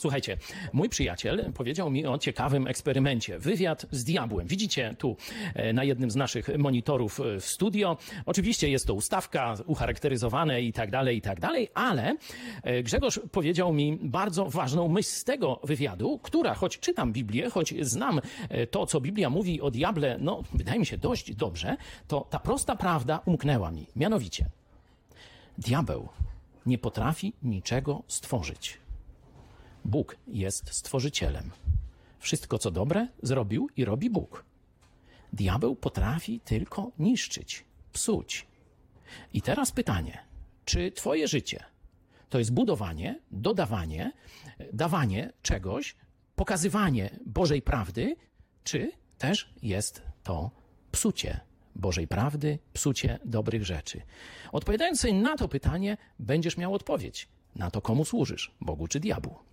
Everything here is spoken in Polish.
Słuchajcie, mój przyjaciel powiedział mi o ciekawym eksperymencie. Wywiad z diabłem. Widzicie tu e, na jednym z naszych monitorów e, w studio. Oczywiście jest to ustawka, ucharakteryzowane i tak dalej, i tak dalej, ale e, Grzegorz powiedział mi bardzo ważną myśl z tego wywiadu, która, choć czytam Biblię, choć znam to, co Biblia mówi o diable, no, wydaje mi się dość dobrze, to ta prosta prawda umknęła mi. Mianowicie, diabeł nie potrafi niczego stworzyć. Bóg jest stworzycielem. Wszystko, co dobre, zrobił i robi Bóg. Diabeł potrafi tylko niszczyć, psuć. I teraz pytanie, czy Twoje życie to jest budowanie, dodawanie, dawanie czegoś, pokazywanie Bożej prawdy, czy też jest to psucie Bożej prawdy, psucie dobrych rzeczy? Odpowiadając sobie na to pytanie, będziesz miał odpowiedź na to, komu służysz, Bogu czy diabłu.